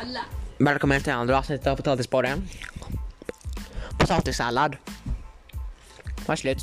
Alla. Välkommen till andra avsnittet av Potatispodden. Potatissallad. Var slut.